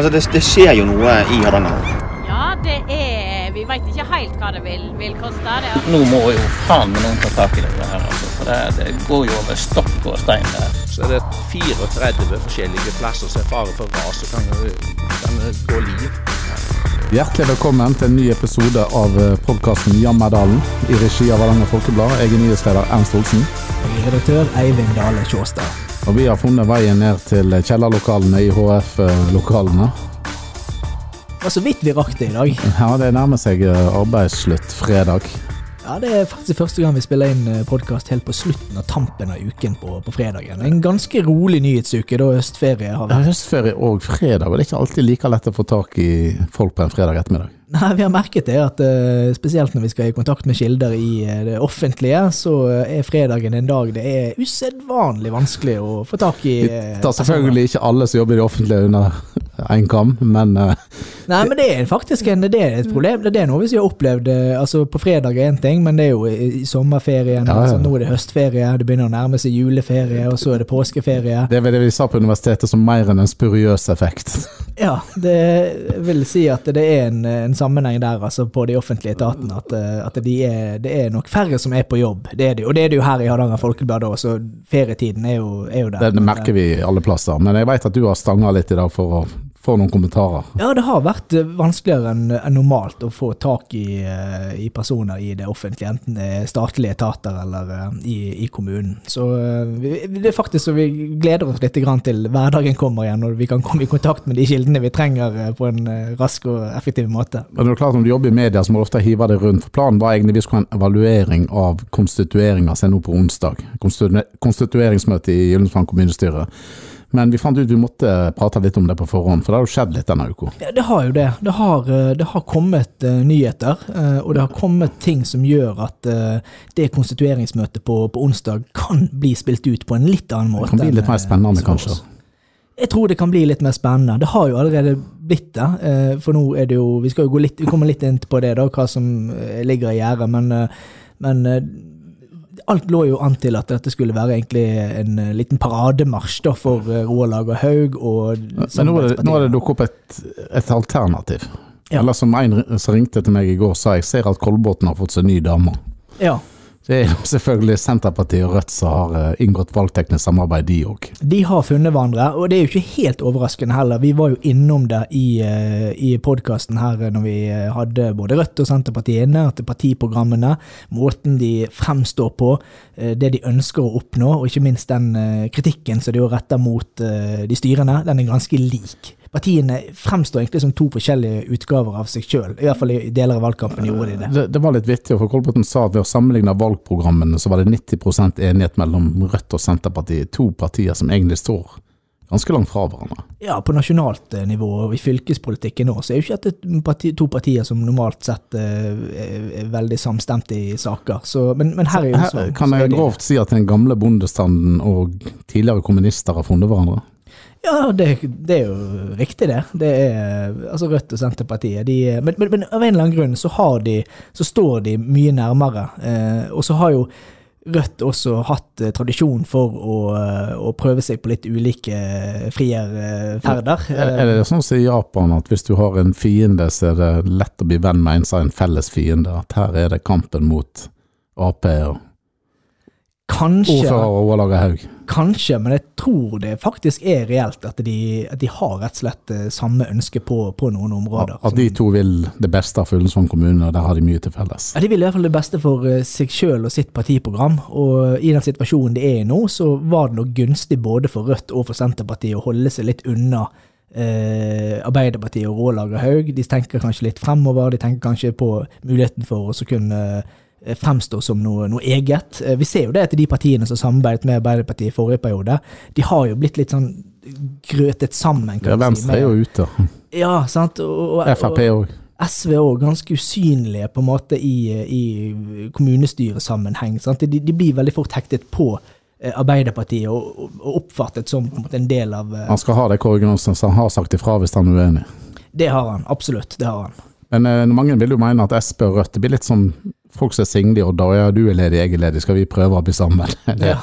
Altså, det, det skjer jo noe i Hardanger. Ja, det er Vi veit ikke helt hva det vil, vil koste. Det. Nå må jo faen meg noen ta tak i det her, altså. For det, det går jo over stokk og stein der. Så er det 34 forskjellige plasser som er fare for ras og kan, kan gå liv. Hjertelig velkommen til en ny episode av podkasten Jammerdalen i regi av Hardanger Folkeblad. Jeg er nyhetsleder Ernst Olsen. Jeg er redaktør Eivind Dale Kjåstad. Og vi har funnet veien ned til kjellerlokalene i HF-lokalene. Det var så vidt vi rakk det i dag. Ja, det nærmer seg arbeidsslutt fredag. Ja, Det er faktisk første gang vi spiller inn podkast helt på slutten av tampen av uken på, på fredagen. En ganske rolig nyhetsuke da høstferie har vært. høstferie og fredag, og det er ikke alltid like lett å få tak i folk på en fredag ettermiddag. Nei, Vi har merket det, at eh, spesielt når vi skal i kontakt med kilder i eh, det offentlige, så eh, er fredagen en dag det er usedvanlig vanskelig å få tak i. Vi eh, tar selvfølgelig ikke alle som jobber i det offentlige under én kam, men uh, Nei, men det er faktisk en, det er et problem. Det er noe vi har opplevd. eh, altså På fredag er én ting, men det er jo i, i sommerferien. Ja, ja. Altså, nå er det høstferie, det begynner å nærme seg juleferie, og så er det påskeferie. det er vel det vi sa på universitetet som mer enn en spuriøs effekt. Ja, det vil si at det er en, en sammenheng der altså på de offentlige etatene. At, eh, at de er, det er nok færre som er på jobb. Det er det, og det er det jo her i Hardanger Folkeblad òg, så ferietiden er jo, er jo der. Det, det merker vi alle plasser. Men jeg vet at du har stanga litt i dag for å få noen kommentarer. Ja, det har vært eh, vanskeligere enn normalt å få tak i, eh, i personer i det offentlige, enten det er statlige etater eller eh, i, i kommunen. Så vi, det er faktisk så vi gleder oss litt grann til hverdagen kommer igjen, og vi kan komme i kontakt med de kildene vi trenger på en rask og effektiv måte. Men det er klart Om du jobber i media, så må du ofte hive det rundt. For Planen var egentlig vi skulle ha en evaluering av konstitueringa er nå på onsdag. Konstitu konstitueringsmøte i Gyllensvang kommunestyre. Men vi fant ut vi måtte prate litt om det på forhånd, for det har jo skjedd litt denne uka. Ja, det har jo det. Det har, eh, det har kommet uh, nyheter, uh, og det har kommet ting som gjør at uh, det konstitueringsmøtet på, på onsdag kan bli spilt ut på en litt annen måte. Det kan bli litt mer spennende, kanskje. Jeg tror det kan bli litt mer spennende. Det har jo allerede blitt det. For nå er det jo Vi skal jo gå litt, vi kommer litt inn på det, da, hva som ligger i gjerdet. Men, men alt lå jo an til at dette skulle være egentlig en eh, liten parademarsj da, for eh, Roald Lager Haug og Men nå er det, nå er det dukket opp et, et alternativ. Ja. Eller som en som ringte til meg i går sa, jeg ser at Kolbotn har fått seg ny dame. Ja. Det er selvfølgelig Senterpartiet og Rødt som har eh, inngått valgteknisk samarbeid, de òg. De har funnet hverandre, og det er jo ikke helt overraskende heller. Vi var jo innom det i, eh, i podkasten her når vi eh, hadde både Rødt og Senterpartiet inne, at partiprogrammene, måten de fremstår på, eh, det de ønsker å oppnå, og ikke minst den eh, kritikken som de retter mot eh, de styrende, den er ganske lik. Partiene fremstår egentlig som to forskjellige utgaver av seg sjøl, i hvert fall i deler av valgkampen gjorde de det. Det, det var litt vittig, for Kolbotn sa at ved å sammenligne valgprogrammene, så var det 90% enighet mellom Rødt og Senterpartiet. To partier som egentlig står ganske langt fra hverandre. Ja, på nasjonalt eh, nivå og i fylkespolitikken nå, så er jo ikke dette parti, to partier som normalt sett eh, er, veldig samstemte i saker. Så, men, men her er jo Her kan jeg grovt si at den gamle bondestanden og tidligere kommunister har funnet hverandre? Ja, det, det er jo riktig, det. Det er altså Rødt og Senterpartiet. De, men, men, men av en eller annen grunn så, har de, så står de mye nærmere. Eh, og så har jo Rødt også hatt eh, tradisjon for å, eh, å prøve seg på litt ulike eh, frierferder. Er er det sånn som i Japan at hvis du har en fiende, så er det lett å bli venn med en som har en felles fiende? At her er det kampen mot Ap og Kanskje, ordfører og Haug? kanskje, men jeg tror det faktisk er reelt at de, at de har rett og slett eh, samme ønske på, på noen områder. At de to vil det beste av Fullensvang kommune, og der har de mye til felles? Ja, De vil i hvert fall det beste for eh, seg sjøl og sitt partiprogram. Og i den situasjonen de er i nå, så var det nok gunstig både for Rødt og for Senterpartiet å holde seg litt unna eh, Arbeiderpartiet og Rålager Haug. De tenker kanskje litt fremover, de tenker kanskje på muligheten for å kunne fremstå som noe, noe eget. Eh, Vi ser jo det etter de partiene som samarbeidet med Arbeiderpartiet i forrige periode, de har jo blitt litt sånn grøtet sammen. Ja, Venstre si, er jo ute. Ja, sant. Og, og, Frp òg. SV òg ganske usynlige på en måte i, i kommunestyresammenheng. Sant? De, de blir veldig fort hektet på eh, Arbeiderpartiet og, og, oppfattet som på en, måte en del av eh, Han skal ha det Kåre Gundersen, så han har sagt ifra hvis han er uenig. Det har han, absolutt. Det har han. Men eh, mange vil jo mene at Sp og Rødt blir litt som folk som er single i Odda. Ja, du er ledig, jeg er ledig, skal vi prøve å bli sammen? Det, Ja.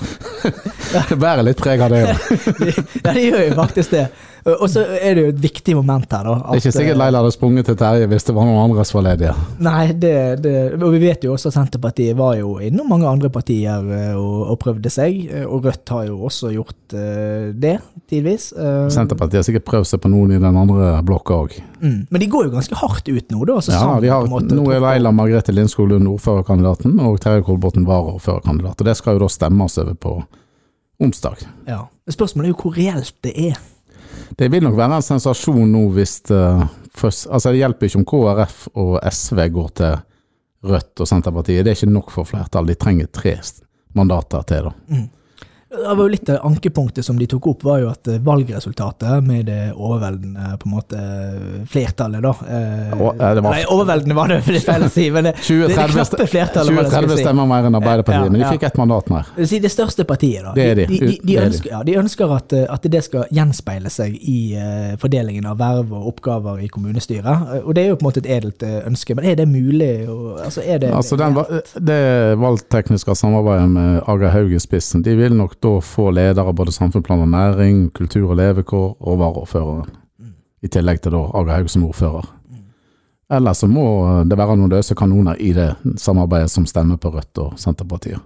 det bærer litt preg av det òg. ja, de gjør jo faktisk det. Og så er det jo et viktig moment her, da. Det er ikke sikkert eh, Leila hadde sprunget til Terje hvis det var noen andre som var ledige. Nei, det, det, og vi vet jo også at Senterpartiet var jo innom mange andre partier eh, og, og prøvde seg, eh, og Rødt har jo også gjort det, tidvis. Senterpartiet har sikkert prøvd seg på noen i den andre blokka òg. mm. Men de går jo ganske hardt ut nå, da. Ja, sammen har, måte nå er Leila Margrethe Lindskog Lund ordførerkandidaten, og Terje Kolbotn varaordførerkandidat. Og det skal jo da stemmes over på onsdag. Ja. Spørsmålet er jo hvor reelt det er. Det vil nok være en sensasjon nå hvis det først, Altså, det hjelper ikke om KrF og SV går til Rødt og Senterpartiet. Det er ikke nok for flertall. De trenger tre mandater til, da. Det var jo Litt av ankepunktet som de tok opp, var jo at eh, valgresultatet med det overveldende på en måte flertallet, da eh, eh, det var- Nei, overveldende var det litt feil å si, men det, det, det 20-30 knappe flertallet, var det jeg 20-30 si. stemmer mer enn Arbeiderpartiet, Ja, men de fikk ett mandat mer. Det si det største partiet, da. Det er de. De, de, er ønsker, ja, de ønsker at, eh, at det skal gjenspeile seg i uh, fordelingen av verv og oppgaver i kommunestyret. Eh, Og det er jo på en måte et edelt eh, ønske, men er det mulig? Og, altså, er det, Altså den, det valgtekniske samarbeidet med Aga Haug i spissen, de vil nok da få ledere både samfunnsplan og næring, kultur og levekår og varaordføreren. I tillegg til da Aga Haug som ordfører. Eller så må det være noen løse kanoner i det samarbeidet som stemmer på Rødt og Senterpartiet.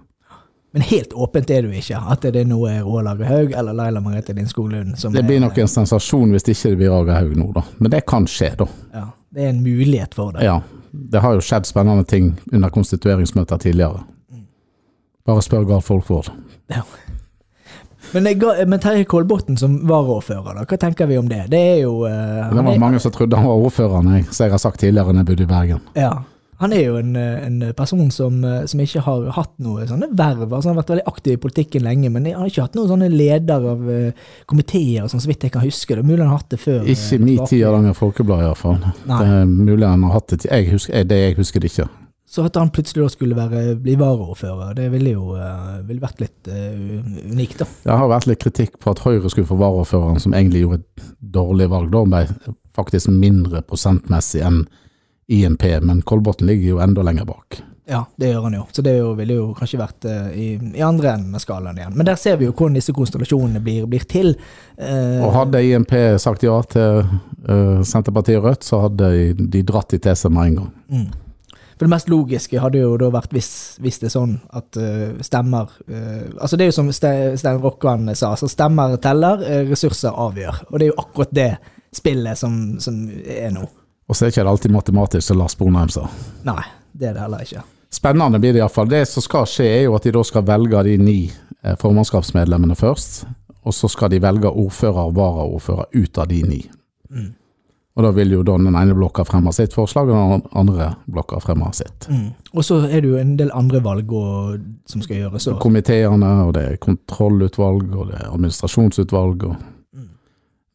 Men helt åpent er jo ikke at det er Roald Aga Haug eller Laila Margrethe Lindskog Lund som Det blir nok en sensasjon hvis ikke det blir Aga Haug nå, da. Men det kan skje, da. ja, Det er en mulighet for det. Ja. Det har jo skjedd spennende ting under konstitueringsmøter tidligere. Bare spør Garth Folkvord. Ja. Men, men Terje Kolbotn som varaordfører, da, hva tenker vi om det? Det er jo uh, Det var mange som trodde han var ordføreren, jeg, som jeg har sagt tidligere når jeg bodde i Bergen. Ja. Han er jo en, eh, en person som, eh, som ikke har hatt noe sånne verv. Altså han har vært veldig aktiv i politikken lenge, men han har ikke hatt noen sånne leder av uh, komiteer, sånn, så vidt jeg kan huske. Det er mulig han har hatt det før. Ikke i min tid i Hardanger Folkeblad, iallfall. Det er mulig han har hatt det. Jeg husker, det jeg husker det ikke. Så at han plutselig da skulle være, bli varaordfører, det ville jo eh, ville vært litt uh, unikt, da. Det har vært litt kritikk på at Høyre skulle få varaordføreren, som egentlig gjorde et dårlig valg. Da ble faktisk mindre prosentmessig enn INP, men Kolbotn ligger jo enda lenger bak. Ja, det gjør han jo. Så det jo, ville jo kanskje vært uh, i, i andre enden av skalaen igjen. Men der ser vi jo hvordan disse konstellasjonene blir, blir til. Uh, Og hadde INP sagt ja til uh, Senterpartiet og Rødt, så hadde de dratt i til seg med en gang. Mm. For det mest logiske hadde jo da vært hvis, hvis det er sånn at uh, stemmer uh, Altså det er jo som Ste- Stein Rokkan sa, så stemmer teller, eh, ressurser avgjør. Og det er jo akkurat det spillet som, som er nå. Og så er ikke det alltid matematisk, som Lars Bonheim sa. Nei, det er det heller ikke. Spennende blir det iallfall. Det som skal skje, er jo at de da skal velge de ni formannskapsmedlemmene først. Og så skal de velge ordfører og varaordfører ut av de ni. Mm. Og da vil jo da den ene blokka fremme sitt forslag, og den andre blokka fremme sitt. Mm. Og så er det jo en del andre valg og, som skal gjøres òg. Komiteene, og det er kontrollutvalg, og det er administrasjonsutvalg. Og... Mm.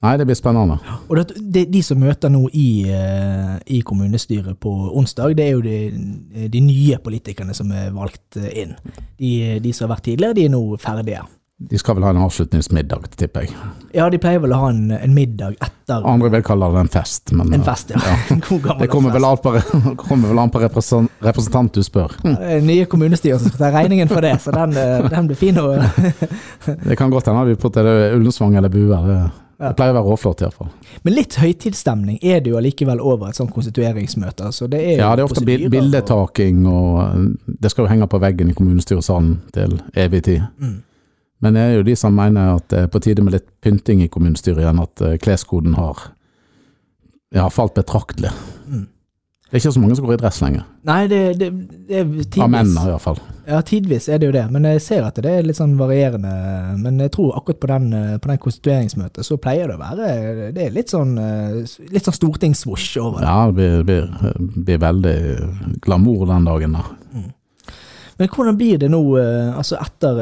Nei, det blir spennende. Og det, de, de som møter nå i, eh, i kommunestyret på onsdag, det er jo de, de nye politikerne som er valgt inn. De, de som har vært tidligere, de er nå ferdige. De skal vel ha en avslutningsmiddag, tipper jeg. Ja, de pleier vel å ha en, en middag etter Andre vil kalle det en fest, men en fest, ja. ja. det kommer vel på, kommer vel an på representant, representant du spør. Er Nye kommunestyrer som skal ta regningen for det, så den, eh, den blir fin å Det kan godt hende vi til det Ullensvang eller Bue. Det, det pleier å være råflott, iallfall. Men litt høytidsstemning er det jo allikevel over et sånt konstitueringsmøte. Så det er Ja, det er ofte bildetaking, og eh, det skal jo henge på veggen i kommunestyresalen til evig tid. Mm. Men det er jo de som mener at det er på tide med litt pynting i kommunestyret igjen, at eh, kleskoden har ja, falt betraktelig. Mm. Det er ikke så mange som går i dress lenger. Nei, det, det, det er tidvis Av mennene, iallfall. Ja, tidvis er det jo det, men jeg ser at det er litt sånn varierende. Men jeg tror akkurat på den, på den konstitueringsmøtet så pleier det å være Det er litt sånn, eh, litt sånn stortingssvosj over det. Ja, det blir, blir, blir veldig glamour den dagen der. Men hvordan blir det nå, eh, altså etter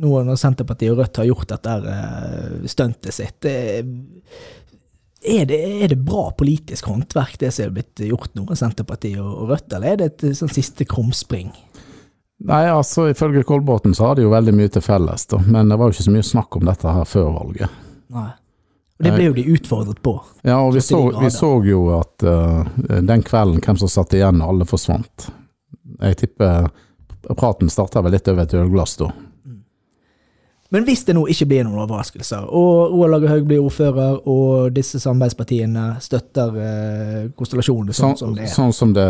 noe nå når Senterpartiet og Rødt har gjort dette eh, stuntet sitt? eh, Er det, er det bra politisk håndverk, det som er blitt gjort nå av Senterpartiet og Rødt, eller er det et eh, sånn siste krumspring? Nei, altså Ifølge Kolbotn så har de jo veldig mye til felles, da. men det var jo ikke så mye snakk om dette her før valget. Nei. Og det ble jo de utfordret på. Ja, og vi Så vi så jo at uh, den kvelden hvem som satt igjen, alle forsvant. Jeg tipper praten starta vel litt over et ølglass da. Men hvis det nå ikke blir noen overraskelser, og Roar Lagerhaug blir ordfører, og disse samarbeidspartiene støtter eh, konstellasjonen sånn Sånn, som det er, sånn som det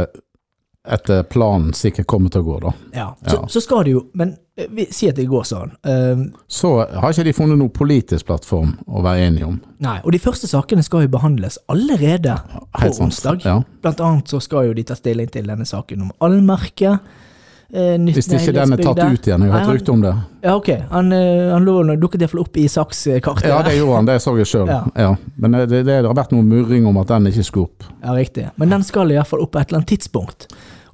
etter planen sikkert kommer til å gå, da. ja, så, Ja. så skal det jo Men eh, vi, si at det går sånn. Uh, Så har ikke de funnet noen politisk plattform å være enige om. nei, og de første sakene skal jo behandles allerede på Helt sant. onsdag. Ja. Blant annet så skal jo de ta stilling til denne saken om allmerket. Eh, nytt Hvis ikke den er tatt ut igjen, jeg har hørt rykte om det. Ja, ok. Han, eh, han lå, dukket iallfall opp i sakskartet. Ja, det gjorde han, det så jeg sjøl. Ja. Ja. Men det, det, det har vært noe murring om at den ikke skulle opp. Ja, riktig. Men den skal iallfall opp på et eller annet tidspunkt.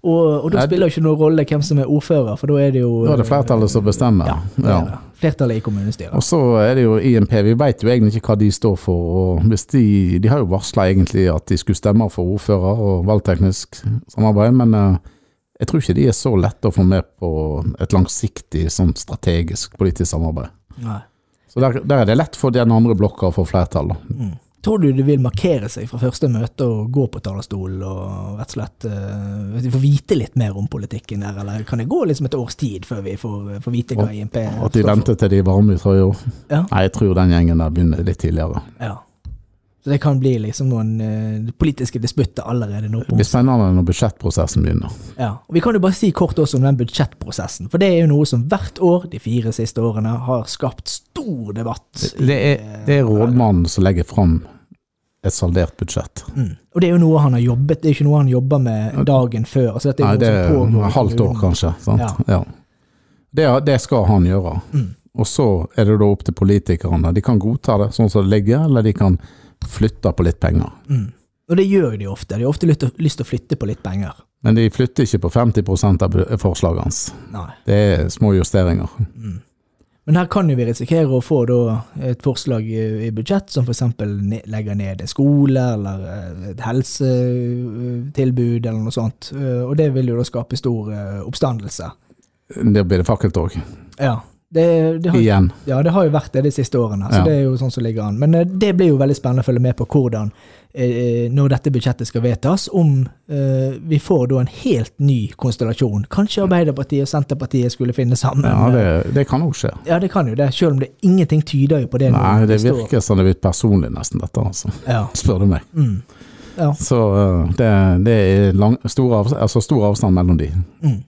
Og, og da spiller det ikke noen rolle hvem som er ordfører, for da er det jo Da er det flertallet som bestemmer. Ja, det er. Flertallet i kommunestyret. Og så er det jo INP, vi vet jo egentlig ikke hva de står for. og De, de har jo varsla egentlig at de skulle stemme for ordfører og valgteknisk samarbeid, men eh, jeg tror ikke de er så lette å få med på et langsiktig, sånn strategisk politisk samarbeid. Nei. Så der, der er det lett for den andre blokka å få flertall. Mm. Tror du de vil markere seg fra første møte og gå på talerstolen og rett og slett uh, få vite litt mer om politikken der, eller kan det gå liksom et års tid før vi får, får vite hva INP At de venter til de varme i trøya. Ja. Nei, jeg tror den gjengen der begynner litt tidligere. Ja. Så det kan bli liksom noen uh, politiske disputter allerede nå Det blir spennende når budsjettprosessen begynner. Ja. Og vi kan jo bare si kort også om den budsjettprosessen, for det er jo noe som hvert år de fire siste årene har skapt stor debatt. Det, Det er, det er eh, rådmannen som legger fram et saldert budsjett. Mm. Og det er jo noe han har jobbet Det er ikke noe han jobber med dagen før. Altså dette er Nei, det er pågår et halvt år, kanskje. Ja. Ja. Det, det skal han gjøre. Mm. Og så er det da opp til politikerne. De kan godta det sånn som det ligger, eller de kan flytte på litt penger. Mm. Og det gjør de ofte. De har ofte lyst til, å flytte på litt penger. Men de flytter ikke på 50% av forslagene hans. Nei. Det er små justeringer. Mm. Men her kan jo vi risikere å få et forslag i, budsjett som f.eks. Legger ned en skole eller eh, et helsetilbud eller noe sånt. Eh, Og det vil jo da skape stor eh, oppstandelse. Det blir det fakkeltog. Ja. Det, det har, Igjen. ja, det har jo vært det de siste årene, så Ja. det er jo sånn som ligger an. Men eh, det blir jo veldig spennende å følge med på hvordan, eh, når dette budsjettet skal vedtas, om eh, vi får da en helt ny konstellasjon. Kanskje Arbeiderpartiet og Senterpartiet skulle finne sammen. Ja, det, det kan òg skje. Ja, det kan jo det, selv om det ingenting tyder jo på det. Nei, det virker som det er blitt personlig, nesten, dette, altså. Ja. Spør du meg. Mm. Ja. Så det, det er lang, stor, avstand, altså stor avstand mellom de. Mm.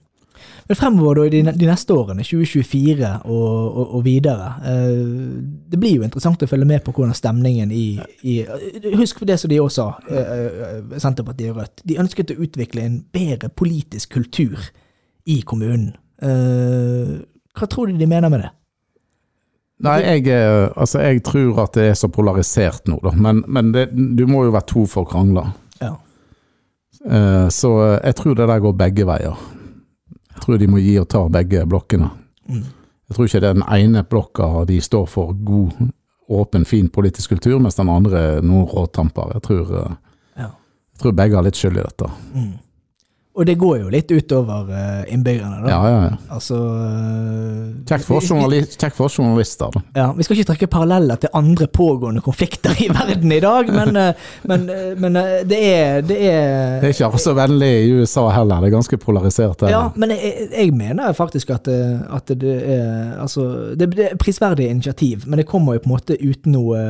Men fremover da, i de, neste årene, 2024 og, og, og videre, eh, det blir jo interessant å følge med på hvordan stemningen i, i Husk det som de også sa, eh, eh, Senterpartiet og Rødt. De ønsket å utvikle en bedre politisk kultur i kommunen. Eh, hva tror du de mener med det? Nei, jeg, eh, altså, jeg tror at det er så polarisert nå, da. Men, men det, du må jo være to for å krangle. Ja. Eh, så jeg tror det der går begge veier. Jeg tror de må gi og ta begge blokkene. Mm. Jeg tror ikke den ene blokka de står for god, åpen, fin politisk kultur, mens den andre noen råtamper. Jeg tror, eh, Ja. jeg tror begge har litt skyld i dette. Mm. Og det går jo litt utover eh, innbyggerne, da. Ja, ja, ja. Altså eh, Kjekt for, oss journalister, da. Ja, Vi skal ikke trekke paralleller til andre pågående konflikter i verden i dag, men, eh, men, men det er Det er, Det er ikke så vennlig i USA heller, det er ganske polarisert. der. Ja, men jeg, jeg mener faktisk at, at det er Altså, det, det er prisverdig initiativ, men det kommer jo på en måte uten noe,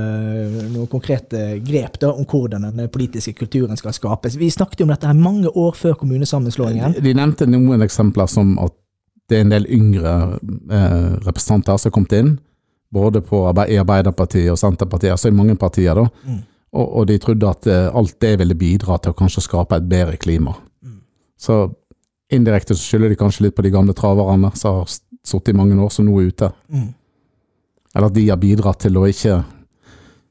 noe konkrete grep da, om hvordan den politiske kulturen skal skapes. Vi snakket jo om dette her mange år før kommunesammenslåingen. De nevnte noen eksempler som at det er en del yngre eh, representanter som har kommet inn, både på, i Arbeiderpartiet og Senterpartiet, altså i mange partier, da. Mm. Og, og de trodde at eh, alt det ville bidra til å kanskje skape et bedre klima. Mm. Så indirekte så skylder de kanskje litt på de gamle traverne som har sittet i mange år, som nå er ute. Mm. Eller at de har bidratt til å ikke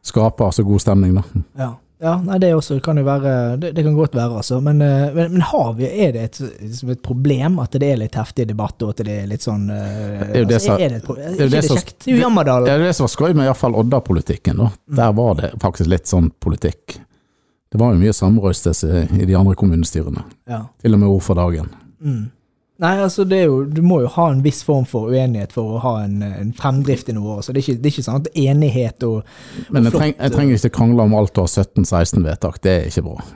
skape så god stemning, da. Ja. Ja, nei, det også kan jo være Det, det kan godt være, altså. Men, eh, men, men har vi, er det et, liksom et problem at det er litt heftig debatt, og at det er litt sånn eh, Det er jo det altså, er det, et pro- er jo ikke det det som- kjekt? Det er jo Jammerdal. Ja, det er det som var skøy med iallfall Odda-politikken. da. Mm. Der var det faktisk litt sånn politikk. Det var jo mye samrøystes i i de andre kommunestyrene. Ja. Til og med ord for dagen. Mm. Nei, altså det er jo, du må jo ha en viss form for uenighet for å ha en, en fremdrift i noe. Så det er ikke, det er ikke sånn at enighet og Men jeg, Flott, treng, jeg trenger ikke krangle om alt og 17-16 vedtak. Det er ikke bra.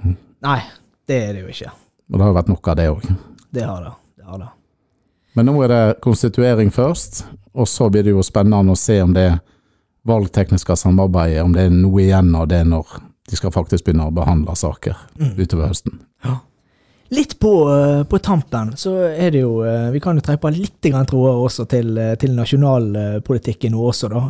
Nei, det er det jo ikke. Og det har jo vært nok av det òg. Det har det. det, har det. Men nå er det konstituering først, og så blir det jo spennende å se om det valgtekniske samarbeidet, om det er noe igjen av det når de skal faktisk begynne å behandle saker utover høsten. Litt på, eh, på tampen så er det jo eh, Vi kan jo trekke på litt tråder også til, eh, til nasjonalpolitikken nå også, da.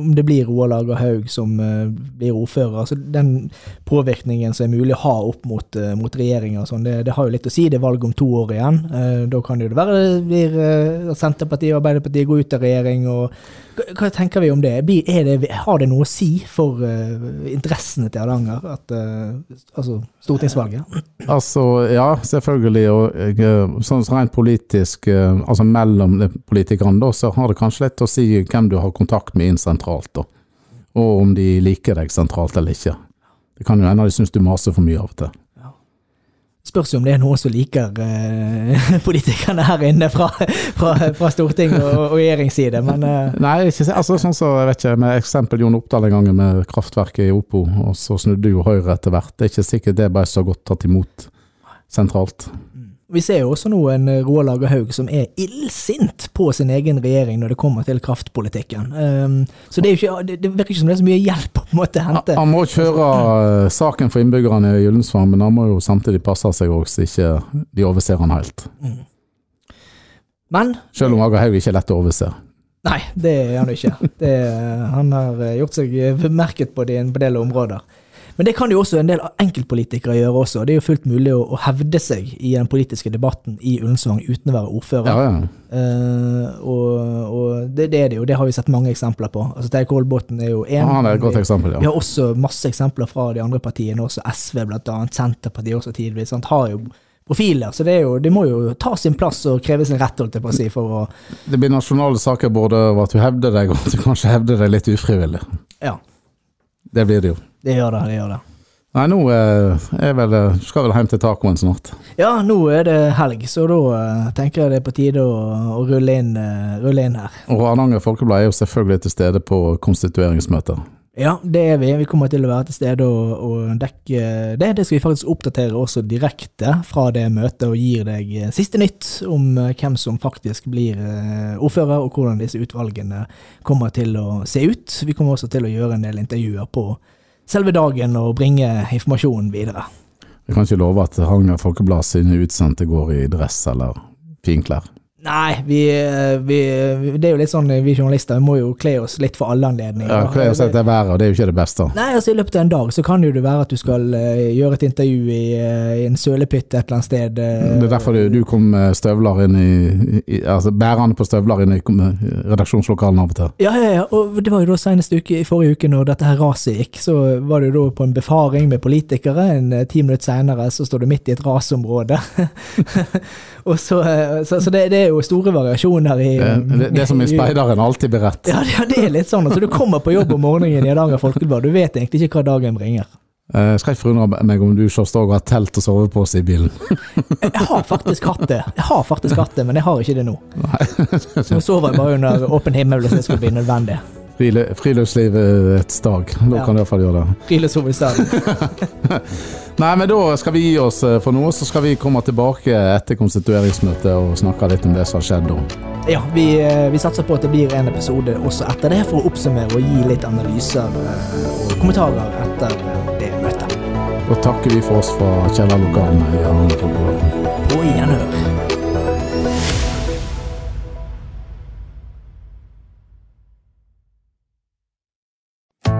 Om det blir Roar Lager Haug som blir ordfører. altså Den påvirkningen som er mulig å ha opp mot, mot regjeringa, sånn, det, det har jo litt å si. Det er valg om to år igjen. Da kan det jo være at Senterpartiet og Arbeiderpartiet går ut av regjering. og hva, tenker vi om det? Det? Har det noe å si for uh, interessene til Hardanger? Eh, altså stortingsvalget? Altså, ja, selvfølgelig. Og eh, sånn rent politisk, eh, altså mellom politikerne, da, så har det kanskje litt å si hvem du har kontakt med inn sentralt, da. Og om de liker deg sentralt eller ikke. Det kan jo hende de syns du maser for mye av og til. Spørs om det er noen som liker eh, politikerne her inne fra, fra, fra storting og regjeringsside, men eh, Nei, ikke, altså sånn så, jeg vet ikke, med eksempel Jon Oppdal en gang med kraftverket i Opo, og så snudde jo Høyre etter hvert. Det er ikke sikkert det ble så godt tatt imot sentralt. Vi ser jo også nå en eh, Roar Lagerhaug som er illsint på sin egen regjering når det kommer til kraftpolitikken. Um, så det, ikke, det, det virker ikke som det er så mye hjelp å på en måte hente. Han må kjøre eh, saken for innbyggerne i Gyllensvang, men han må jo samtidig passe seg òg, så ikke de overser han helt. Men Selv om Aga Haug ikke er lett å overse. Nei, det er han ikke. Det, han har eh, gjort seg bemerket på det på en del områder. Men det kan jo også en del enkeltpolitikere gjøre også. Det er jo fullt mulig å, å hevde seg i den politiske debatten i Ullensvang uten å være ordfører. Ja, ja. Uh, og og det, det er det jo, det har vi sett mange eksempler på. Altså Terje Kolbotn er jo én. Han er et godt eksempel, Vi har også masse eksempler fra de andre partiene, også SV blant annet, Senterpartiet også tidvis. Sant? Har jo profiler, så det, jo, det, må jo ta sin plass og kreve sin rett, holdt jeg på å si, for å Det blir nasjonale saker både over at du hevder deg, og at du kanskje hevder deg litt ufrivillig. Ja, Det blir det jo. Det gjør det. det gjør det. Nei, nå eh, er vel, skal vel hjem til tacoen snart. Ja, nå er det helg, så da eh, tenker jeg det er på tide å, å rulle, inn, eh, rulle inn her. Og Hardanger Folkeblad er jo selvfølgelig til stede på konstitueringsmøter. Ja, det er vi. Vi kommer til å være til stede og, og dekke det. Det skal vi faktisk oppdatere også direkte fra det møtet, og gir deg eh, siste nytt om eh, hvem som faktisk blir eh, ordfører, og hvordan disse utvalgene kommer til å se ut. Vi kommer også til å gjøre en del intervjuer på selve dagen og bringe informasjonen videre. Vi kan ikke love at Hardanger Folkeblad sine utsendte går i dress eller finklær. Nei, vi, vi, det er jo litt sånn vi journalister vi må jo kle oss litt for alle anledninger. Ja, Kle oss etter været, og det er jo ikke det beste. Nei, altså I løpet av en dag så kan jo det være at du skal eh, gjøre et intervju i, eh, i en sølepytt et eller annet sted. eh, Det er derfor du, du kom med støvler inn i, i Altså bærende på støvler inn i redaksjonslokalene av og til. Ja, ja, ja, og det var jo da senest uke, i forrige uke når dette her raset gikk, så var det jo da på en befaring med politikere. En ti minutter senere så står du midt i et rasområde. og så, så, så det, det er jo store variasjoner i Det, det, er som i speideren, alltid beredt. Ja, det, det er litt sånn. Altså, du kommer på jobb om morgenen i Hardanger Folkeblad, du vet egentlig ikke hva dagen bringer. Jeg skal ikke forundre meg om du først òg har telt og sovepose i bilen. Jeg har faktisk hatt det, Jeg har faktisk hatt det, men jeg har ikke det nå. Nå sover jeg bare under åpen himmel hvis det skulle bli nødvendig. Friluftslivets dag. Da Ja. kan du iallfall gjøre det. Friluftshovedstaden. Nei, men da skal vi gi oss eh, for noe, så skal vi komme tilbake etter konstitueringsmøtet og snakke litt om det som har skjedd da. Ja, vi, eh, vi satser på at det blir en episode også etter det, for å oppsummere og gi litt analyser eh, og kommentarer etter det møtet. Da takker vi for oss fra kjellerlokalene i Arendal. På gjenhør.